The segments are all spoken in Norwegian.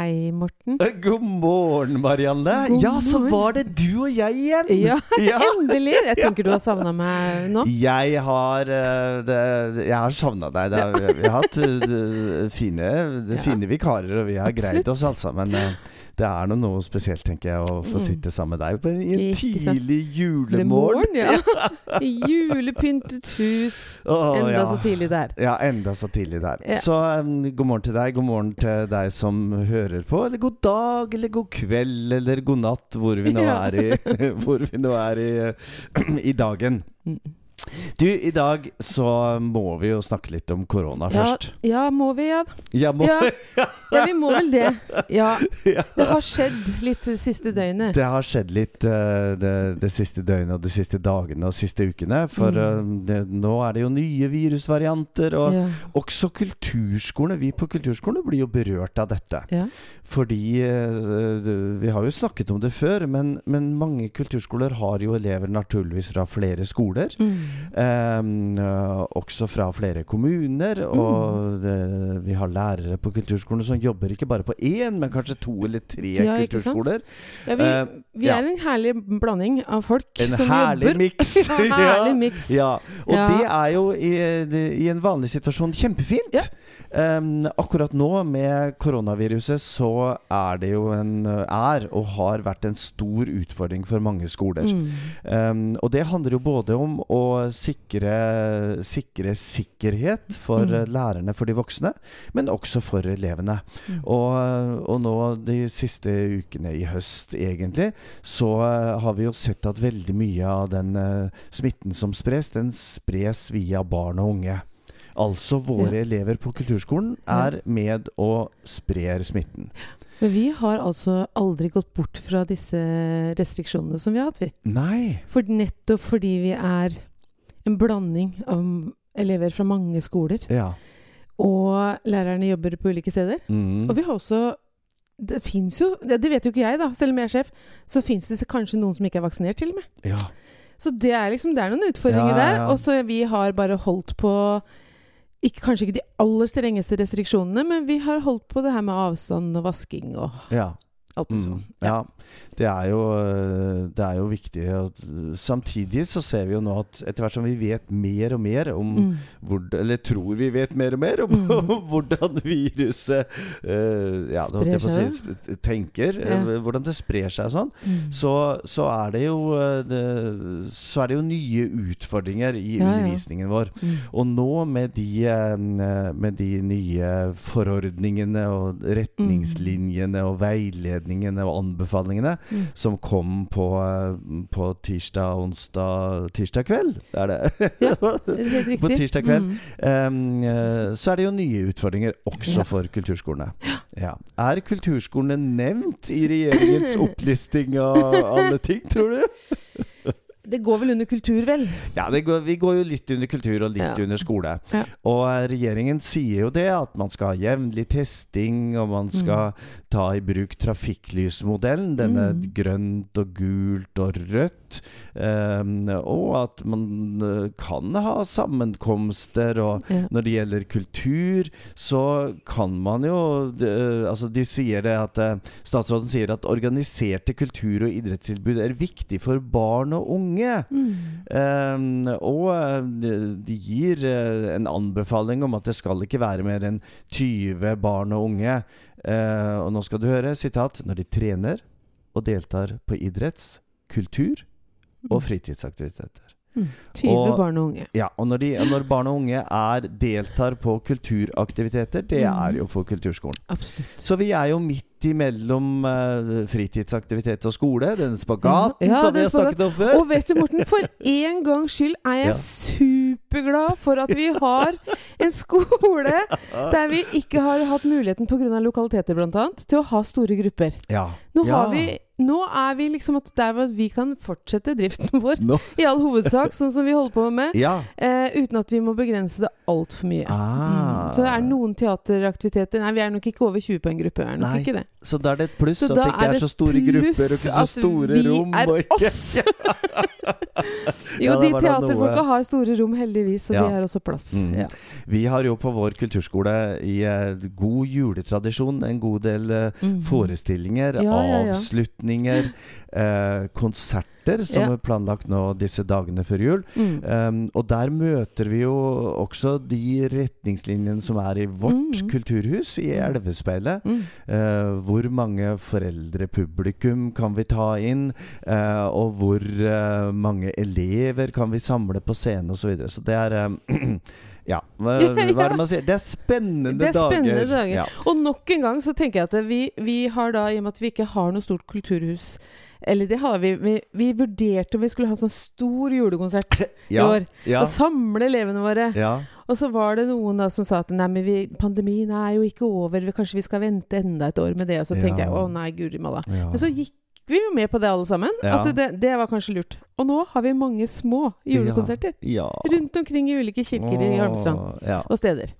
Hei, Morten. Eh, God morgen, Marianne. God ja, så var det du og jeg igjen. Ja, Ja. endelig! Jeg tenker du har savna meg nå. Jeg har eh, det, Jeg har savna deg. Det, vi har hatt det, fine, Ja. fine vikarer, og vi har greid oss, altså. Men eh, det er nå noe spesielt, tenker jeg, å få Mm. sitte sammen med deg på en, i en tidlig julemorgen. ja. Julepyntet hus. Oh, Enda ja. så tidlig der. Ja, enda så tidlig der. Ja. Så um, god morgen til deg, god morgen til deg som hører på. Eller god dag, eller god kveld, eller god natt, hvor vi nå er i, vi nå er i, i dagen. Mm. Du, i dag så må vi jo snakke litt om korona Ja, først. ja, må vi, ja? Ja, må, Ja. Ja, vi må vel det. Ja. Det har skjedd litt det siste døgnet. Det har skjedd litt uh, det, det siste døgnet og de siste dagene og de siste ukene. For Mm. uh, det, nå er det jo nye virusvarianter. Og også kulturskolene. Vi på kulturskolene blir jo berørt av dette. Ja. Fordi uh, Vi har jo snakket om det før, men, men mange kulturskoler har jo elever naturligvis fra flere skoler. Mm. Eh, også fra flere kommuner. Mm. Og det, vi har lærere på kulturskolene som jobber ikke bare på én, men kanskje to eller tre Ja, kulturskoler. Ja, vi, Eh, vi ja. er en herlig blanding av folk En som herlig jobber. Mix. ja, herlig miks. Ja, og det er jo i, i en vanlig situasjon kjempefint. Ehm, akkurat nå med koronaviruset så er det jo en er og har vært en stor utfordring for mange skoler. Mm. Um, og det handler jo både om å sikre, sikre sikkerhet for Mm. lærerne, for de voksne, men også for elevene. Mm. Og, og nå de siste ukene i høst, egentlig, så eh, har vi jo sett at veldig mye av den uh, smitten som spres, den spres via barn og unge. Altså våre Ja. elever på kulturskolen er med og sprer smitten. Men vi har altså aldri gått bort fra disse restriksjonene som vi har hatt, vi. Nei! For nettopp fordi vi er en blanding av elever fra mange skoler, Ja. og lærerne jobber på ulike steder. Mm. Og vi har også Det fins jo Det det vet jo ikke jeg, da, selv om jeg er sjef. Så fins det kanskje noen som ikke er vaksinert, til og med. ja. Så det er liksom Det er noen utfordringer Ja, der. Og så vi har bare holdt på ikke, Kanskje ikke de aller strengeste restriksjonene, men vi har holdt på det her med avstand og vasking og ja. alt mulig Mm, Ja. ja. Det er jo, det er jo viktig. Samtidig så ser vi jo nå at etter hvert som vi vet mer og mer om Mm. hvor, Eller tror vi vet mer og mer om Mm. hvordan viruset uh, ja, sprer Sprer si, tenker. Ja. øh, Hvordan det sprer seg og sånn. Mm. Så, så er det jo øh, det, Så er det jo nye utfordringer i Ja, ja. undervisningen vår. Mm. Og nå med de, eh, med de nye forordningene og retningslinjene og veiledningene og anbefalingene Mm. som kom på, på tirsdag, onsdag Tirsdag kveld, er det? Ja, helt riktig. På tirsdag kveld. Mm. Eh, så er det jo nye utfordringer også Ja. for kulturskolene. Ja. Er kulturskolene nevnt i regjeringens opplisting av alle ting, tror du? Det går vel under kultur, vel? Ja, det går, vi går jo litt under kultur og litt Ja. under skole. Ja. Og regjeringen sier jo det, at man skal ha jevnlig testing, og man skal ta i bruk trafikklysmodellen. Denne Mm. grønt og gult og rødt. Um, og at man eh, kan ha sammenkomster. Og Ja. når det gjelder kultur, så kan man jo det, Altså, de sier det at eh, Statsråden sier at organiserte kultur- og idrettstilbud er viktig for barn og unge. Mm. Um, og eh, de- gir eh, en anbefaling om at det skal ikke være mer enn 20 barn og unge. Uh, og nå skal du høre, sitat, når de trener og deltar på idretts, kultur og fritidsaktiviteter. Mm. 20 Og- barn og unge. Ja, og når, de, når barn og unge er, deltar på kulturaktiviteter, det Mm. er jo på kulturskolen. Absolutt. Så vi er jo midt imellom uh, fritidsaktivitet og skole, den spagaten Ja, som vi har snakket om før. Og vet du, Morten, for en gangs skyld er jeg Ja. superglad for at vi har en skole der vi ikke har hatt muligheten pga. lokaliteter bl.a. til å ha store grupper. Ja. Nå, ja. har vi, nå er vi liksom at der hvor vi kan fortsette driften vår, Nå. i all hovedsak, sånn som vi holder på med, Ja. eh, uten at vi må begrense det altfor mye. Ah. Mm. Så det er noen teateraktiviteter Nei, vi er nok ikke over 20 på en gruppe. Er nok Nei. ikke det. Så da er det et pluss at det ikke er er så store grupper og ikke så store store Så rom. er det ikke- oss! Jo, Ja, de det Jo, de teaterfolka har store rom, heldigvis, så Ja. de har også plass. Mm. Ja. Vi har jo på vår kulturskole i eh, god juletradisjon en god del eh, mm. forestillinger, avslutninger, eh, konserter som Ja. er planlagt nå disse dagene før jul. Mm. Um, og der møter vi jo også de retningslinjene som er i vårt Mm. kulturhus, i Elvespeilet. Mm. Uh, hvor mange foreldrepublikum kan vi ta inn? Uh, og hvor uh, mange elever kan vi samle på scenen, osv. Så, videre. så det er eh, Ja, hva, hva er det man sier? Det er spennende Det er dager. dager. Ja. Og nok en gang så tenker jeg at vi, vi har da, i og med at vi ikke har noe stort kulturhus Eller det har vi. Vi, vi vurderte om vi skulle ha en sånn stor julekonsert i år. ja, Og samle elevene våre. ja. Og så var det noen da som sa at nei, men vi, pandemien er jo ikke over, kanskje vi skal vente enda et år med det. Og så tenkte Ja. jeg å nei, guri malla. ja. Men så gikk vi jo med på det alle sammen. Ja. At det, det var kanskje lurt. Og nå har vi mange små julekonserter ja. rundt omkring i ulike kirker i Holmestrand Ja. og steder.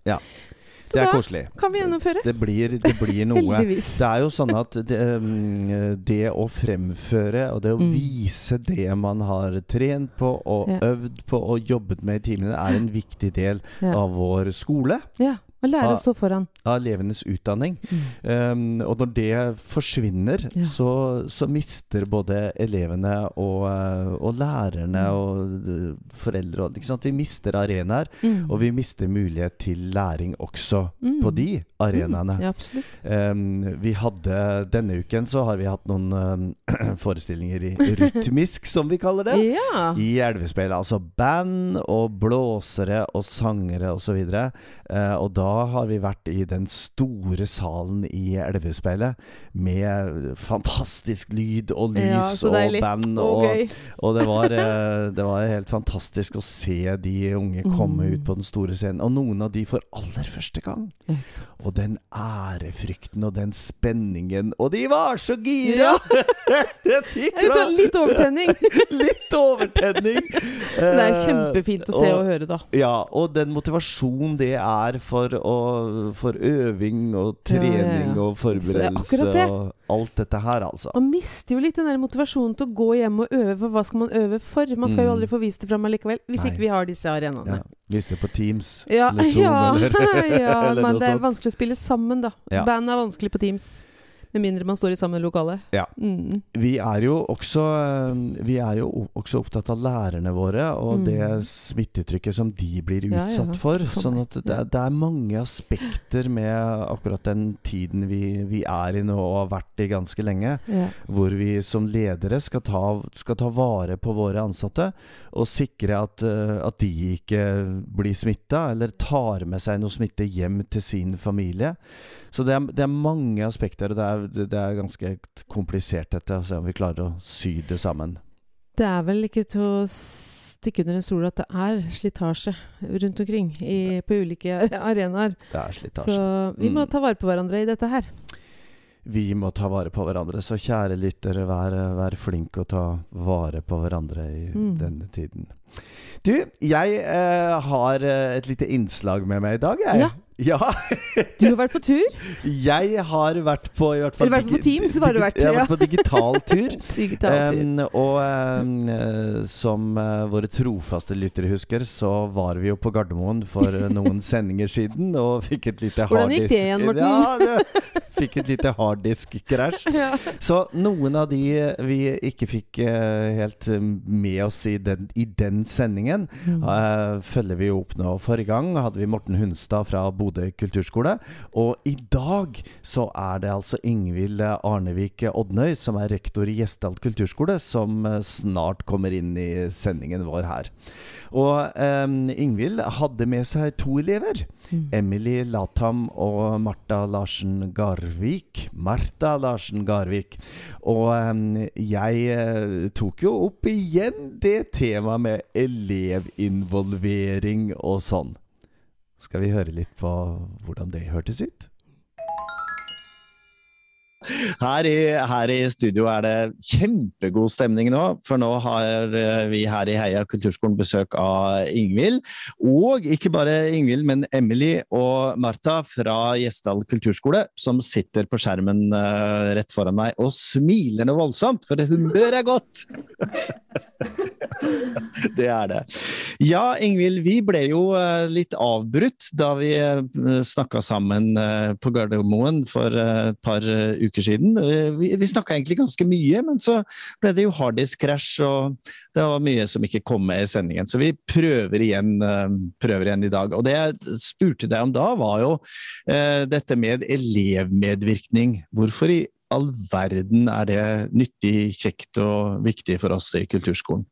Så Det er koselig. kan vi gjennomføre. Det blir, det blir noe. Heldigvis. Det er jo sånn at det, mm, det å fremføre og det å Mm. vise det man har trent på og Ja. øvd på og jobbet med i timene, er en viktig del Ja. av vår skole. ja. Og lære står foran. Av elevenes utdanning. Mm. Um, og når det forsvinner, Ja. så, så mister både elevene og, eh, og lærerne Mm. og eh, foreldre? Vi mister arenaer, Mm. og vi mister mulighet til læring også Mm. på de arenaene. Mm. Ja. Um, vi hadde Denne uken så har vi hatt noen um, forestillinger i rytmisk, som vi kaller det. Ja. I Elvespeilet. Altså band og blåsere og sangere osv. Og, uh, og da har vi vært i den store salen i Elvespeilet med fantastisk lyd og lys Ja, og band. Og okay. og det, var, eh, det var helt fantastisk å se de unge komme Mm. ut på den store scenen. Og noen av de for aller første gang. Ja. Og den ærefrykten og den spenningen. Og de var så gira! Ja. Sånn, litt overtenning. Litt overtenning. Det er Eh, kjempefint å se og høre, da. Ja, og den motivasjonen det er for, å, for øving og Ja, ja, ja. trening og forberedelse det det. og alt dette her, altså. Man mister jo litt den der motivasjonen til å gå hjem og øve, for hva skal man øve for? Man skal jo Mm. aldri få vist det fram allikevel, hvis Nei. ikke vi har disse Ja, arenaene. Hvis det er på Teams Ja, eller Zoom ja, eller, ja eller men noe det er vanskelig å spille sammen, da. Ja. Band er vanskelig på Teams. Med mindre man står i samme lokale. Ja. Mm. Vi er også eh, Vi er jo også opptatt av lærerne våre og Mm. det smittetrykket som de blir Ja, ja. utsatt for. Sånn at det, det er mange aspekter med akkurat den tiden vi, vi er i nå og har vært i ganske lenge. Ja. Hvor vi som ledere skal ta, skal ta vare på våre ansatte og sikre at, eh, at de ikke blir smitta eller tar med seg noe smitte hjem til sin familie. Så det er, det er mange aspekter, og det er, det det er ganske komplisert dette. Å se om vi klarer å sy det sammen. Det er vel ikke til å stikke under en stol at det er slitasje rundt omkring i, på ulike arenaer. Det er slitasje. Så vi må Mm. ta vare på hverandre i dette her. Vi må ta vare på hverandre. Så kjære lyttere, vær, vær flink å ta vare på hverandre i Mm. denne tiden. Du, jeg eh, har eh, et lite innslag med meg i dag, jeg. Ja. Ja, Du har vært på tur. jeg har vært på i hvert fall Eller vært på Teams, har du vært. Ja. Jeg har vært på digital tur. Digital tur. Um, og eh, som uh, våre trofaste lyttere husker, så var vi jo på Gardermoen for noen sendinger siden og fikk et lite Hvordan gikk det igjen, Morten? Ja, fikk et lite harddisk-krasj. Ja. Så noen av de vi ikke fikk uh, helt med oss i den, i den sendingen, Mm. uh, følger vi opp nå. Forrige gang hadde vi Morten Hunstad fra Bodø kulturskole. Og i dag så er det altså Ingvild Arnevik Odnøy, som er rektor i Gjesdal kulturskole, som eh, snart kommer inn i sendingen vår her. Og um, Ingvild hadde med seg to elever. Mm. Emily Latham og Marta Larsen Garvik. Marta Larsen Garvik. Og um, jeg eh, tok jo opp igjen det temaet med elevinvolvering og sånn. Skal vi høre litt på hvordan det hørtes ut? Her i, her i studio er det kjempegod stemning nå, for nå har eh, vi her i Heia kulturskolen besøk av Ingvild. Og ikke bare Ingvild, men Emily og Martha fra Gjesdal kulturskole, som sitter på skjermen uh, rett foran meg og smiler noe voldsomt, for humøret er godt! det er det. Ja, Ingvild, vi ble jo uh, litt avbrutt da vi uh, snakka sammen uh, på Gardermoen for et par uker siden. Vi, vi snakka egentlig ganske mye, men så ble det jo harddisk-krasj, og det var mye som ikke kom med i sendingen. Så vi prøver igjen, prøver igjen i dag. Og det jeg spurte deg om da, var jo dette med elevmedvirkning. Hvorfor i all verden er det nyttig, kjekt og viktig for oss i kulturskolen?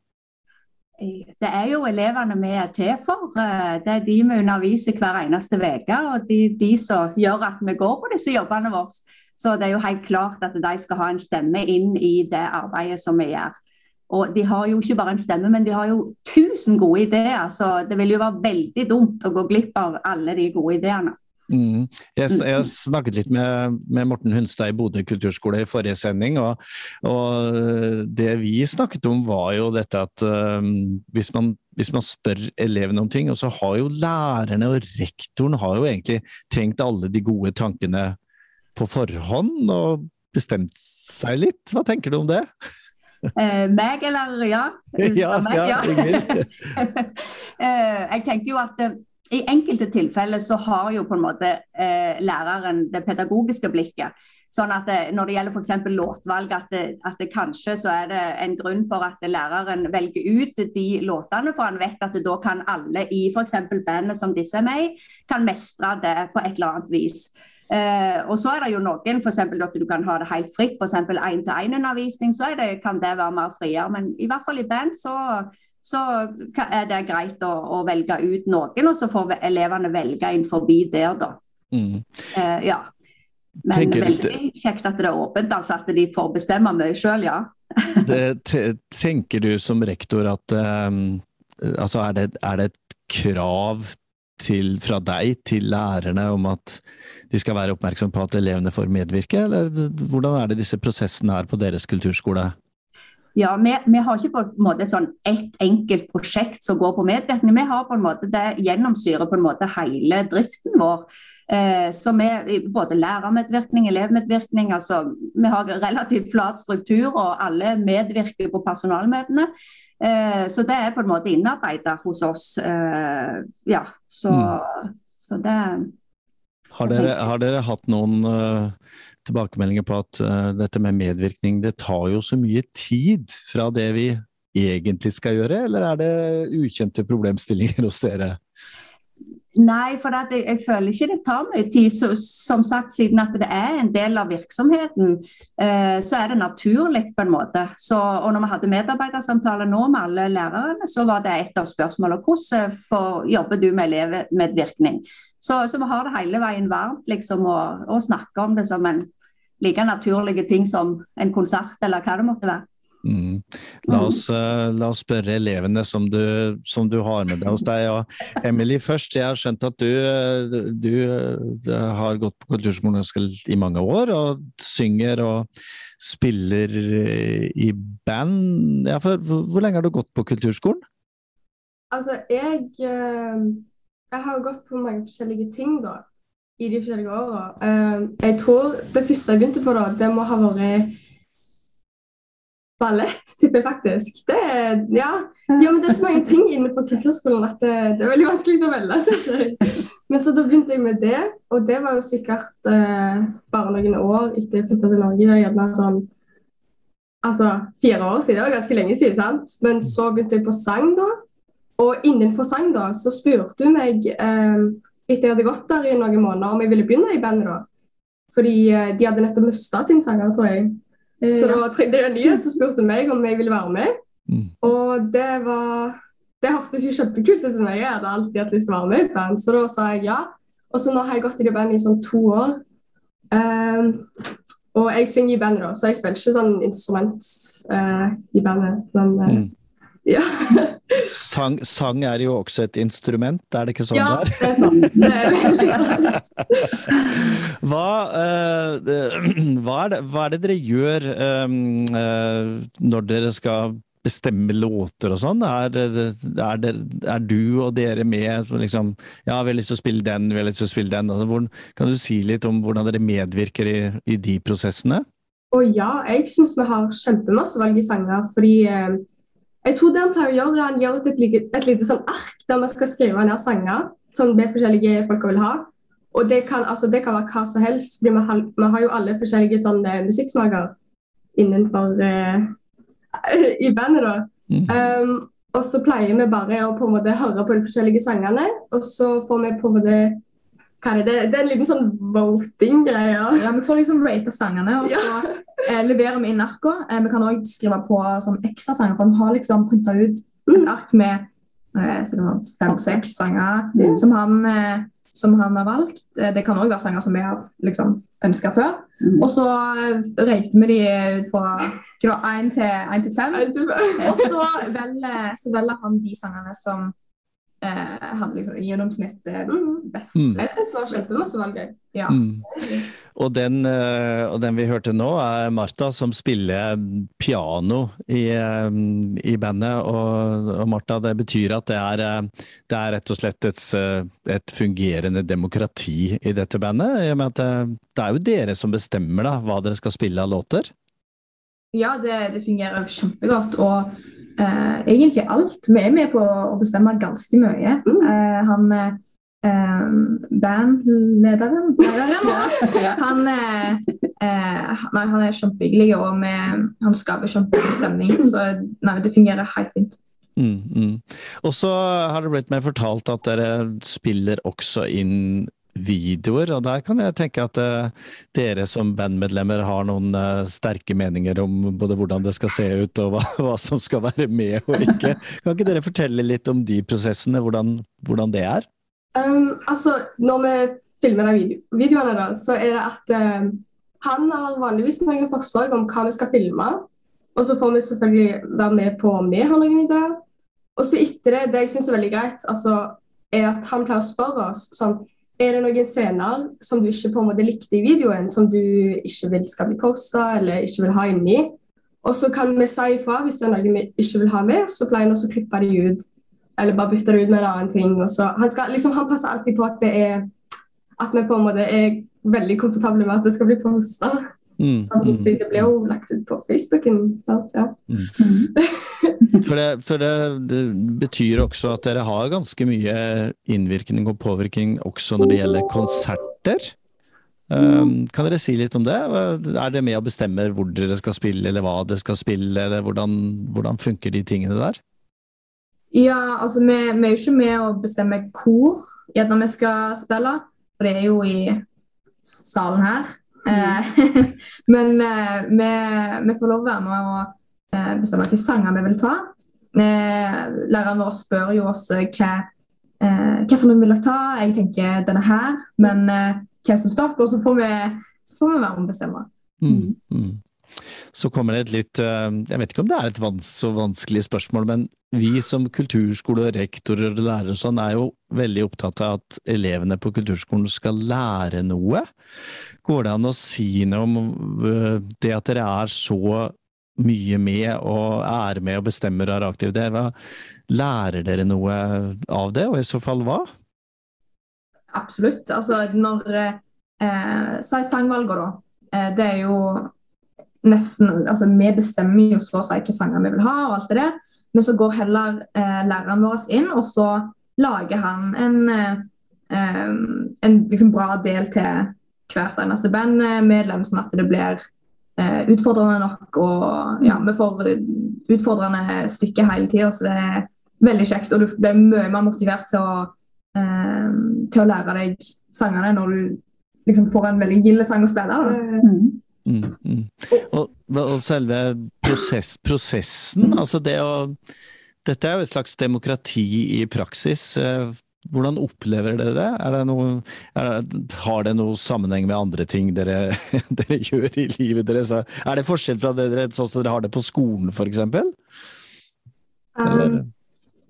Det er jo elevene vi er til for. Eh, det er de vi underviser hver eneste uke. Og de, de som gjør at vi går på disse jobbene våre. Så det er jo helt klart at de skal ha en stemme inn i det arbeidet som vi gjør. Og de har jo ikke bare en stemme, men de har jo tusen gode ideer. Så det vil jo være veldig dumt å gå glipp av alle de gode ideene. Mm. Jeg, jeg, snakket litt med, med, Morten Hunstad i Bodø kulturskole i forrige sending, og, og, det vi snakket om var jo dette at um, hvis, man, hvis, man, spør elevene om ting, og så har jo lærerne og rektoren har jo egentlig tenkt alle de gode tankene på forhånd og bestemt seg litt. Hva tenker du om det? Eh, meg, eller ja? Ja, meg, ja. ja. eh, jeg tenker jo at eh, i enkelte tilfeller så har jo på en måte eh, læreren det pedagogiske blikket. Sånn at det, eh, Når det gjelder f.eks. låtvalg, at det, at det kanskje så er det en grunn for at læreren velger ut de låtene, for han vet at da kan alle i f.eks. bandet som disse er med i, kan mestre det på et eller annet vis. Eh, og så er det jo noen, f.eks. at du kan ha det helt fritt, f.eks. én-til-én-undervisning, så det, kan det være mer friere. Men i hvert fall i band så så er det greit å, å, velge ut noen, og så får elevene velge inn forbi der, da. Mm. Eh, ja. Men tenker veldig du, kjekt at det er åpent, altså at de får bestemme mye sjøl, ja. det, tenker du som rektor at um, altså er, det, er det et krav til, fra deg til lærerne om at de skal være oppmerksom på at elevene får medvirke, eller hvordan er det disse prosessene er på deres kulturskole? Ja, vi, vi, har ikke på en måte et sånn ett enkelt prosjekt som går på medvirkning. Vi har på en måte det gjennomsyrer på en måte hele driften vår. Eh, så vi, både lærermedvirkning, elevmedvirkning, altså vi har relativt flat struktur, og alle medvirker på personalmøtene. Eh, så det er på en måte innarbeidet hos oss. Eh, ja, så, mm. så det har dere, har dere, hatt noen uh, tilbakemeldinger på at uh, dette med medvirkning, det tar jo så mye tid fra det vi egentlig skal gjøre, eller er det ukjente problemstillinger hos dere? Nei, for jeg, jeg, føler ikke det tar mye tid. Så, som sagt, Siden at det er en del av virksomheten, eh, så er det naturlig på en måte. Så, og når vi hadde medarbeidersamtale nå med alle lærerne, så var det et av spørsmålene. Hvordan for, jobber du med elevmedvirkning? Så, så, vi har det hele veien varmt liksom, å snakke om det som en like naturlige ting som en konsert, eller hva det måtte være. Mm. La, oss, uh, la, oss, spørre elevene som du, som du, har med deg hos deg. Ja. Emily først, jeg har skjønt at du, eh, du, du eh, har gått på kulturskolen i mange år og synger og spiller i band. Ja, for, hvor lenge har du gått på kulturskolen? Altså, jeg, jeg har gått på mange forskjellige ting, da i de forskjellige åra. Uh, jeg tror det første jeg begynte på, da, det må ha vært ballett, tipper jeg faktisk. Det ja. ja. men det er så mange ting innenfor kulturskolen at det, det er veldig vanskelig å velge, syns jeg. Men så da begynte jeg med det, og det var jo sikkert uh, bare noen år etter jeg flytta til Norge. Det er sånn altså fire år siden, det var ganske lenge siden, sant. Men så begynte jeg på sang, da. Og innenfor sang, da, så spurte hun meg um, etter jeg hadde gått der i noen måneder, om jeg ville begynne i bandet. da. Fordi uh, de hadde nettopp mista sin sanger, tror jeg. Uh, så da trengte de en ny, så spurte meg om jeg ville være med. Mm. Og det var Det hørtes jo kjempekult ut for meg. Jeg hadde alltid hatt lyst til å være med i band, så da sa jeg ja. Og så nå har jeg gått i det bandet i sånn to år. Um, og jeg synger i bandet, da, så jeg spiller ikke sånn instrument uh, i bandet. Men mm. Ja. sang, sang, er jo også et instrument, er det ikke sånn ja, det er? Ja, det er sant. Det er veldig sant. hva, uh, hva, er det, hva, er det, dere gjør um, uh, når dere skal bestemme låter og sånn? Er, er, er, du og dere med liksom Ja, vi har lyst til å spille den, vi har lyst til å spille den. Altså, hvordan, kan du si litt om hvordan dere medvirker i, i de prosessene? Å ja, jeg syns vi har kjempemasse valg i sanger. Fordi eh, jeg tror det han pleier å gjøre, han gjør et, et, et lite sånn ark der vi skal skrive ned sanger som det forskjellige folk vil ha. Og det kan, altså, det kan være hva som helst, vi har, vi har jo alle forskjellige sånne musikksmaker innenfor uh, i bandet. da. Mm. Um, og så pleier vi bare å på en måte høre på de forskjellige sangene, og så får vi på en måte er det? det er en liten sånn voting-greie. Ja, Vi får liksom rate sangene, og så ja. eh, leverer vi inn arka. Eh, vi kan òg skrive på sånn ekstrasanger, for vi har liksom printa ut et mm. ark med eh, fem-seks sanger mm. som, han, eh, som, han, har valgt. Eh, det kan òg være sanger som vi har liksom ønska før. Mm. Og så røykte vi de ut fra én til, til fem. Og så velger, så velger han de sangene som eh, han liksom i gjennomsnitt mm. best. Mm. Jeg syns det var kjempemasse valg. Ja. Mm. Og, den, eh, og den vi hørte nå, er Martha som spiller piano i, eh, i bandet. Og, og, Martha, det betyr at det er, eh, det er rett og slett et, et, fungerende demokrati i dette bandet? I og med at det, det er jo dere som bestemmer da, hva dere skal spille av låter? Ja, det, det fungerer kjempegodt. og eh, egentlig alt. Vi er med på å bestemme ganske mye. Mm. Eh, han eh, bandlederen han, eh, eh, nei, han er kjempehyggelig, og med, han skaper kjempehyggelig stemning. Så nei, det fungerer helt fint. Mm, mm. Og så har det blitt meg fortalt at dere spiller også inn videoer, og der kan jeg tenke at uh, dere som bandmedlemmer har noen uh, sterke meninger om både hvordan det skal se ut og hva, hva, som skal være med og ikke. Kan ikke dere fortelle litt om de prosessene, hvordan, hvordan det er? Um, altså, når vi filmer de video videoene, da, så er det at uh, han har vanligvis noen forslag om hva vi skal filme. Og så får vi selvfølgelig være med på om vi har noen ideer. Og så etter det, det jeg syns er veldig greit, altså, er at han pleier å spørre oss sånn er det noen scener som du ikke på en måte likte i videoen, som du ikke vil skal bli posta eller ikke vil ha inni? Og så kan vi si ifra hvis det er noe vi ikke vil ha med, så pleier han også å klippe det ut. Eller bare bytte det ut med en annen ting. Han, skal, liksom, han, passer alltid på at er at vi på en måte er veldig komfortable med at det skal bli posta. Mm, mm. Det ble jo lagt ut på Facebooken. Ja. Mm. For, det, for det, det, betyr også at dere har ganske mye innvirkning og påvirkning også når det gjelder konserter. Um, kan dere si litt om det? Er det med å bestemme hvor dere skal spille, eller hva dere skal spille, eller hvordan, hvordan funker de tingene der? Ja, altså vi, vi er jo ikke med å bestemme hvor gjerne vi skal spille, for det er jo i salen her. Mm. Men uh, vi, vi, får lov å være med og Eh, bestemme hvilke sanger vi vil ta. Eh, læreren vår spør jo oss eh, hva, hva for noen vil ta. Jeg tenker denne her, men hva syns dere? Og så får vi, så får vi være med å bestemme. Mm, mm. Så kommer det et litt Jeg vet ikke om det er et vans så vanskelig spørsmål, men vi som kulturskole og rektorer og lærere sånn er jo veldig opptatt av at elevene på kulturskolen skal lære noe. Går det an å si noe om det at dere er så mye med og er med og bestemmer og er aktive der. Lærer dere noe av det, og i så fall hva? Absolutt. Altså når eh, Si sangvalget, da. Eh, det er jo nesten Altså vi bestemmer jo så å si hvilke sanger vi vil ha og alt det der. Men så går heller eh, læreren vår inn, og så lager han en, eh, en liksom bra del til hvert eneste bandmedlem, sånn at det blir Eh, utfordrende nok. Og ja, vi får utfordrende stykker hele tida, så det er veldig kjekt. Og du blir mye mer motivert til å, eh, til å lære deg sangene når du liksom får en veldig gild sang å spille. Mm. Mm, mm. Og, og, selve prosess, prosessen, altså det å Dette er jo et slags demokrati i praksis. Eh, hvordan opplever dere det? det noe, det, har det noe sammenheng med andre ting dere, dere, gjør i livet deres? Er det forskjell fra dere sånn som dere har det på skolen, f.eks.? Um,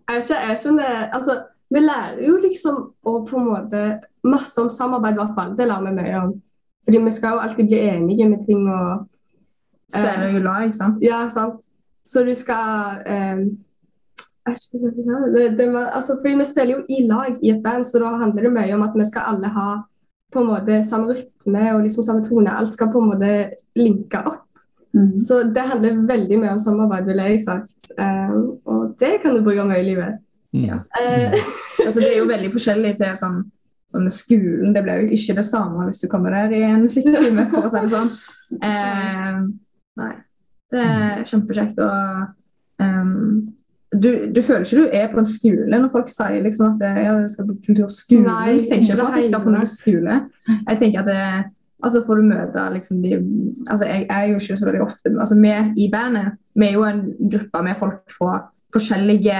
jeg skjønner Altså, vi lærer jo liksom å på en måte masse om samarbeid, i hvert fall. Det lærer vi mye om. Fordi vi skal jo alltid bli enige med ting og Spille i lag, ikke sant? Ja, sant. Så du skal um, det, det var, altså, fordi Vi spiller jo i lag i et band, så da handler det mye om at vi skal alle ha på en måte samme rytme og liksom samme tone. Alt skal på en måte linke opp. Mm. Så det handler veldig mye om samarbeid, vil jeg sagt. Um, og det kan du bruke mye i livet. Mm. Ja. Eh, Altså, det er jo veldig forskjellig til sånn, sånn med skolen. Det blir jo ikke det samme hvis du kommer der i en musikktime, for å si det sånn. Eh, nei. Det er kjempekjekt. Og um, du, du føler ikke du er på en skole når folk sier liksom at ja, du skal på kulturskole. Nei, du tenker ikke på at du skal på noen skole. Jeg tenker at det, altså får du møte liksom de altså Jeg er jo ikke så veldig ofte altså Vi i bandet vi er jo en gruppe med folk fra forskjellige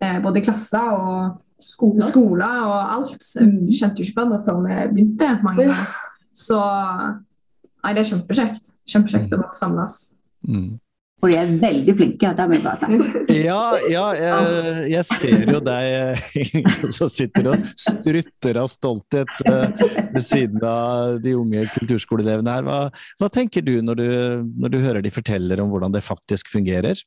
eh, både klasser og Skoler. skoler og alt. Vi kjente jo ikke hverandre før vi begynte, mange av oss. Så nei, det er kjempekjekt. Kjempekjekt å bare samles. Mm. Og de er veldig flinke, det må bare si. Ja, ja jeg, jeg ser jo deg som sitter og strutter av stolthet eh, ved siden av de unge kulturskoleelevene her. Hva, hva tenker du når, du når du hører de forteller om hvordan det faktisk fungerer?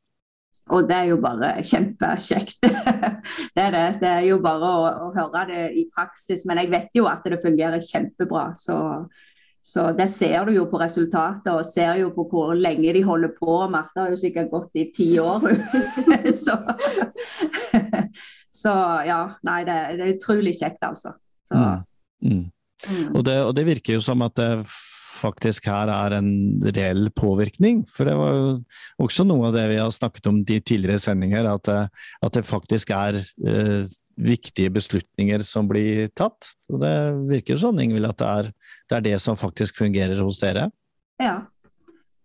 Og det er jo bare kjempekjekt. det er det. Det er jo bare å, å høre det i praksis. Men jeg vet jo at det fungerer kjempebra. Så, så det ser du jo på resultatet, og ser jo på hvor lenge de holder på. Martha har jo sikkert gått i ti år. så, så ja, nei, det, det er utrolig kjekt, altså. Så, Mm. Mm. mm. Og, det, og det virker jo som at det faktisk her er en reell påvirkning. For det var jo også noe av det vi har snakket om de tidligere sendinger, at det, at det faktisk er eh, viktige beslutninger som blir tatt. Og det virker jo sånn, Ingvild, at det er, det er det som faktisk fungerer hos dere. Ja,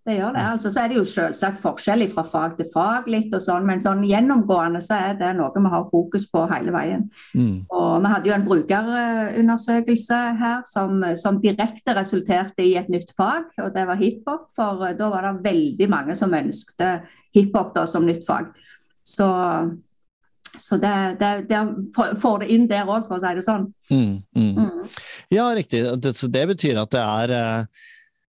det gjør det. Altså, så er det jo selvsagt forskjellig fra fag til fag, litt og sånn, men sånn gjennomgående så er det noe vi har fokus på hele veien. Mm. Og Vi hadde jo en brukerundersøkelse her som, som direkte resulterte i et nytt fag, og det var hiphop. For eh, da var det veldig mange som ønsket hiphop da som nytt fag. Så, så det, det, det får det inn der òg, for å si det sånn. Mm. Mm. Mm. Ja, riktig. Det betyr at det er eh,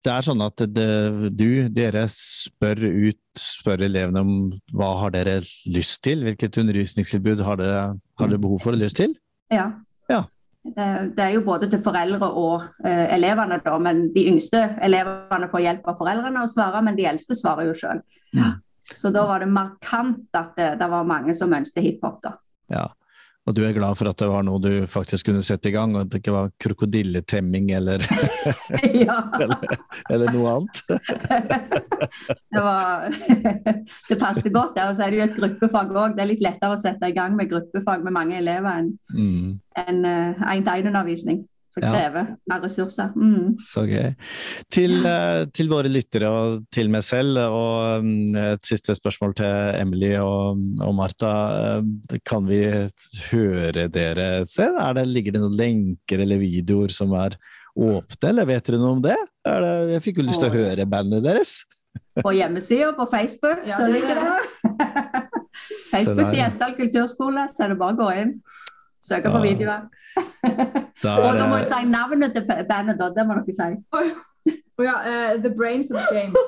det er sånn at det, du, dere spør ut, spør elevene om hva har dere lyst til? Hvilket undervisningstilbud har dere, har dere behov for og lyst til? Ja. Ja. Det, er jo både til foreldre og uh, elevene, da, men de yngste elevene får hjelp av foreldrene å svare, men de eldste svarer jo sjøl. Ja. Så da var det markant at det, det var mange som ønsket hiphop. da. Ja. Og du er glad for at det var noe du faktisk kunne sette i gang, og at det ikke var krokodilletemming eller, eller, eller noe annet? Det var Det passet godt. Og så er det jo et gruppefag òg. Det er litt lettere å sette i gang med gruppefag med mange elever enn Mm. en en-til-en-undervisning. Som Ja. krever mer ressurser. Mm. Så gøy. Til, eh, til våre lyttere og til meg selv, og mm, et siste spørsmål til Emily og, og Martha. eh, Kan vi høre dere se? Er det, ligger det noen lenker eller videoer som er åpne, eller vet dere noe om det? Er det jeg fikk jo lyst til å høre bandet deres. På hjemmesida på Facebook Ja, så det ligger er det. Facebook til Gjesdal kulturskole, så er det bare å gå inn. Søke på Ja. videoer. Der, Og da må eh, jeg si navnet til bandet, da. Det må dere si. Oh, ja, uh, The Brains of James.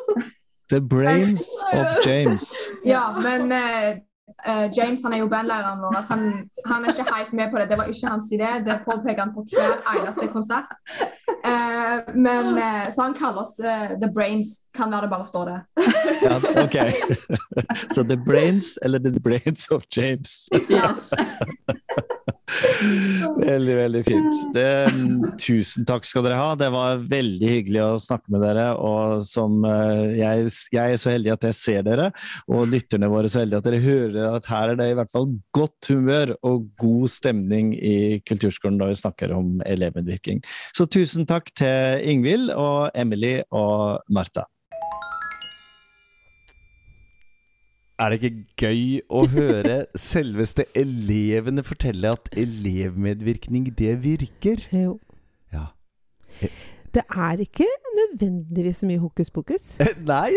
The Brains of James. Ja, men uh, eh, James han er jo bandlæreren vår. altså Han, han er ikke helt med på det. Det var ikke hans idé. Det påpeker han på hver eneste konsert. Uh, men eh, Så han kaller oss eh, The Brains. Kan være det bare står det. Ja, ok. Så The Brains eller The Brains of James. Yes. Veldig, veldig fint. Det, tusen takk skal dere ha. Det var veldig hyggelig å snakke med dere. Og som eh, jeg, jeg er så heldig at jeg ser dere, og lytterne våre så heldige at dere hører at her er det i hvert fall godt humør og god stemning i kulturskolen når vi snakker om elevmedvirkning. Så tusen takk til Ingvild og Emily og Martha. Er det ikke gøy å høre selveste elevene fortelle at elevmedvirkning, det virker? Jo. Ja. Det er ikke nødvendigvis så mye hokus pokus. Nei!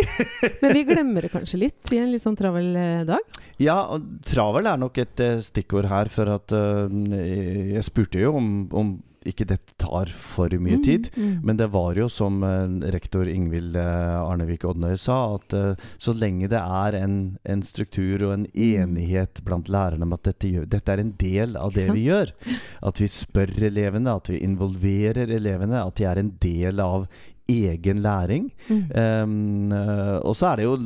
Men vi glemmer det kanskje litt i en litt sånn travel eh, dag. Ja, og travel er nok et eh, stikkord her, for at eh, Jeg spurte jo om, om ikke dette tar for mye tid. Mm, mm. Men det var jo som eh, rektor Ingvild eh, Arnevik Odnøy sa, at eh, så lenge det er en, en struktur og en enighet blant lærerne om at dette, gjør, dette er en del av det vi gjør, at vi spør elevene, at vi involverer elevene, at de er en del av egen læring. Mm. Um, og så er det jo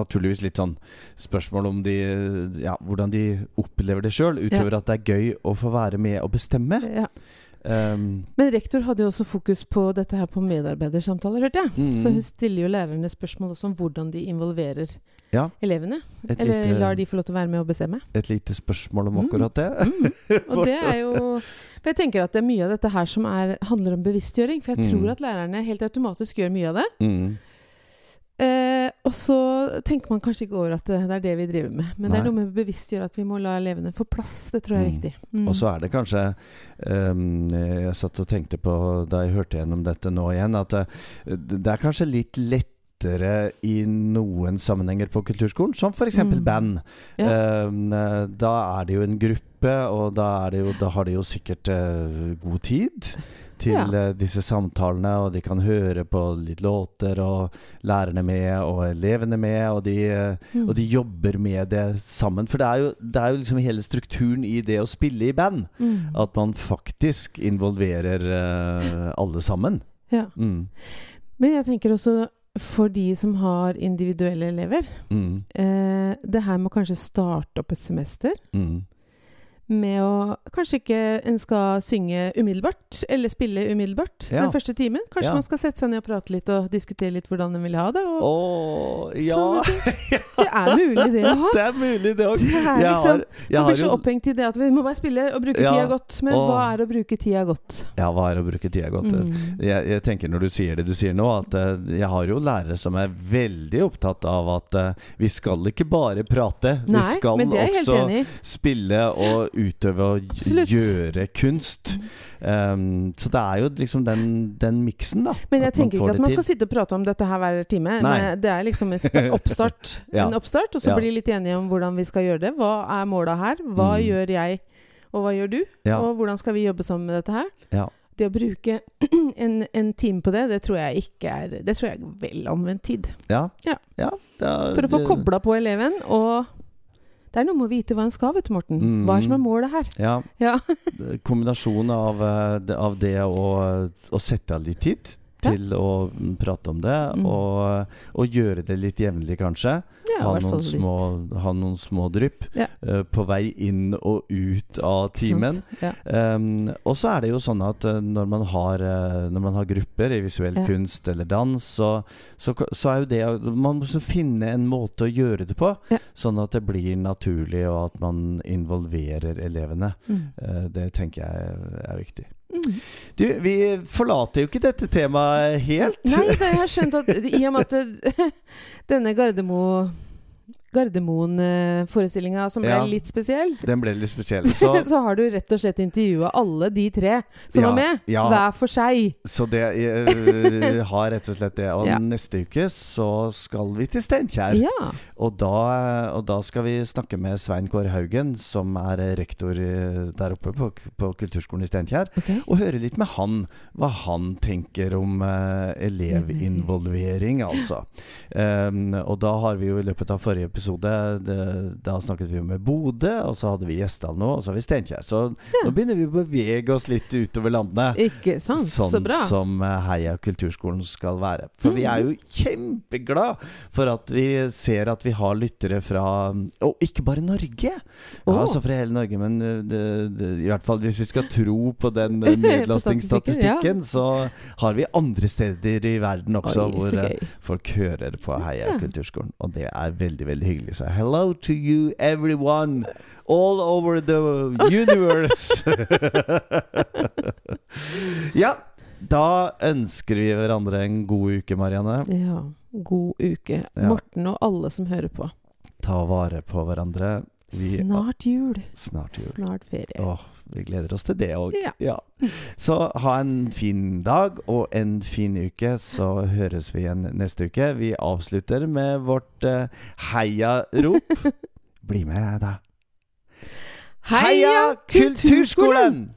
naturligvis litt sånn spørsmål om de Ja, hvordan de opplever det sjøl, utover at det er gøy å få være med og bestemme. Ja. Um, Men rektor hadde jo også fokus på dette her på medarbeidersamtaler, hørte jeg. Mm. Så hun stiller jo lærerne spørsmål også om hvordan de involverer Ja. elevene. et, Eller lite, lar de få lov til å være med og bestemme. et lite spørsmål om Mm. akkurat det. Mm. Og det er jo For jeg tenker at det er mye av dette her som er, handler om bevisstgjøring. For jeg Mm. tror at lærerne helt automatisk gjør mye av det. Mm. Eh, og så tenker man kanskje ikke over at det, det er det vi driver med. Men det er noe med å bevisstgjøre at vi må la elevene få plass. Det tror jeg er Mm. Mm. Og så er det kanskje um, Jeg satt og tenkte på da jeg hørte gjennom dette nå igjen, at det, det er kanskje litt lettere i noen sammenhenger på kulturskolen, som f.eks. Mm. band. Ja. Um, da er det jo en gruppe, og da, er det jo, da har de jo sikkert eh, god tid. Til Ja. eh, disse samtalene, og de kan høre på litt låter, og lærerne med, og elevene med, og de, eh, Mm. og de jobber med det sammen. For det er, jo, det er jo liksom hele strukturen i det å spille i band. Mm. At man faktisk involverer uh, alle sammen. Ja. Mm. Men jeg tenker også for de som har individuelle elever Mm. eh, Det her med å kanskje starte opp et semester Mm. Med å Kanskje ikke en skal synge umiddelbart, eller spille umiddelbart Ja. den første timen. Kanskje Ja. man skal sette seg ned og prate litt og diskutere litt hvordan en vil ha det. Og oh, ja! Det er mulig, det ha. Det er mulig, det òg. Liksom Man har blir så opphengt i det at vi må bare spille og bruke Ja, tida godt. Men og- hva er å bruke tida godt? Ja, hva er å bruke tida godt? Mm. Jeg, jeg tenker når du sier det du sier nå, at eh, jeg har jo lærere som er veldig opptatt av at eh, vi skal ikke bare prate. vi skal også spille og utøve og Absolutt. gjøre kunst. Um, så det er jo liksom den, den miksen, da. Men jeg tenker ikke at man skal sitte og prate om dette her hver time. Det er liksom en oppstart, Ja. en oppstart og så Ja. bli litt enige om hvordan vi skal gjøre det. Hva er måla her? Hva Mm. gjør jeg, og hva gjør du? Ja. Og hvordan skal vi jobbe sammen med dette her? Ja. Det å bruke en, en time på det, det tror jeg ikke er Det tror jeg er vel anvendt tid. Ja. Ja. ja er- For å få kobla på eleven, og det er noe med å vite hva en skal, vet du, Morten. Mm. Hva er som er målet her? Ja. Ja. Kombinasjonen av, eh, av det å, å sette av litt tid Ja. til å mm, prate om det, Mm. og, og gjøre det litt jevnlig, kanskje. Ja, ha, noen små, ha noen små drypp Ja. uh, på vei inn og ut av timen. Ja. Um, og så er det jo sånn at uh, når, man har, uh, når man har grupper i visuell Ja. kunst eller dans, så, så, så er jo det Man må finne en måte å gjøre det på, Ja. sånn at det blir naturlig, og at man involverer elevene. Mm. Det tenker jeg er viktig. Du, vi forlater jo ikke dette temaet helt. Nei, jeg har skjønt at i og med at denne Gardermo Gardermoen-forestillinga som ble Ja. litt spesiell, Den ble litt spesiell. Så, så har du rett og slett intervjua alle de tre som Ja, var med, ja. hver for seg. så det jeg har rett og slett det. Og neste uke så skal vi til Steinkjer. Ja. Og da, og da skal vi snakke med Svein Kåre Haugen, som er rektor eh, der oppe på, på Kulturskolen i Steinkjer. okay. Og høre litt med han, hva han tenker om uh, elevinvolvering, altså. Um, og da har vi jo i løpet av forrige episode det, Da snakket vi jo med Bodø, og så hadde vi Gjesdal nå, og så har vi Steinkjer. Så Ja. nå begynner vi å bevege oss litt utover landet. Ikke sant? Sånn så bra. som eh, Heia kulturskolen skal være. For vi er jo kjempeglad for at vi ser at vi har lyttere fra Og ikke bare Norge! Ja, Altså fra hele Norge, men eh, det, det, i hvert fall hvis vi skal tro på den nedlastingsstatistikken, ja. så har vi andre steder i verden også Oi, hvor eh, folk hører på Heia kulturskolen. Og det er veldig, veldig hyggelig. Så hello to you everyone all over the universe. ja, da ønsker vi hverandre en god uke, Marianne. Ja. God uke. Ja. Morten og alle som hører på. Ta vare på hverandre. Vi, Snart jul. Snart jul. Snart ferie. Åh, vi gleder oss til det òg. Ja. Så ha en fin dag og en fin uke, så høres vi igjen neste uke. Vi avslutter med vårt uh, heiarop. Bli med, da. Heia Kulturskolen!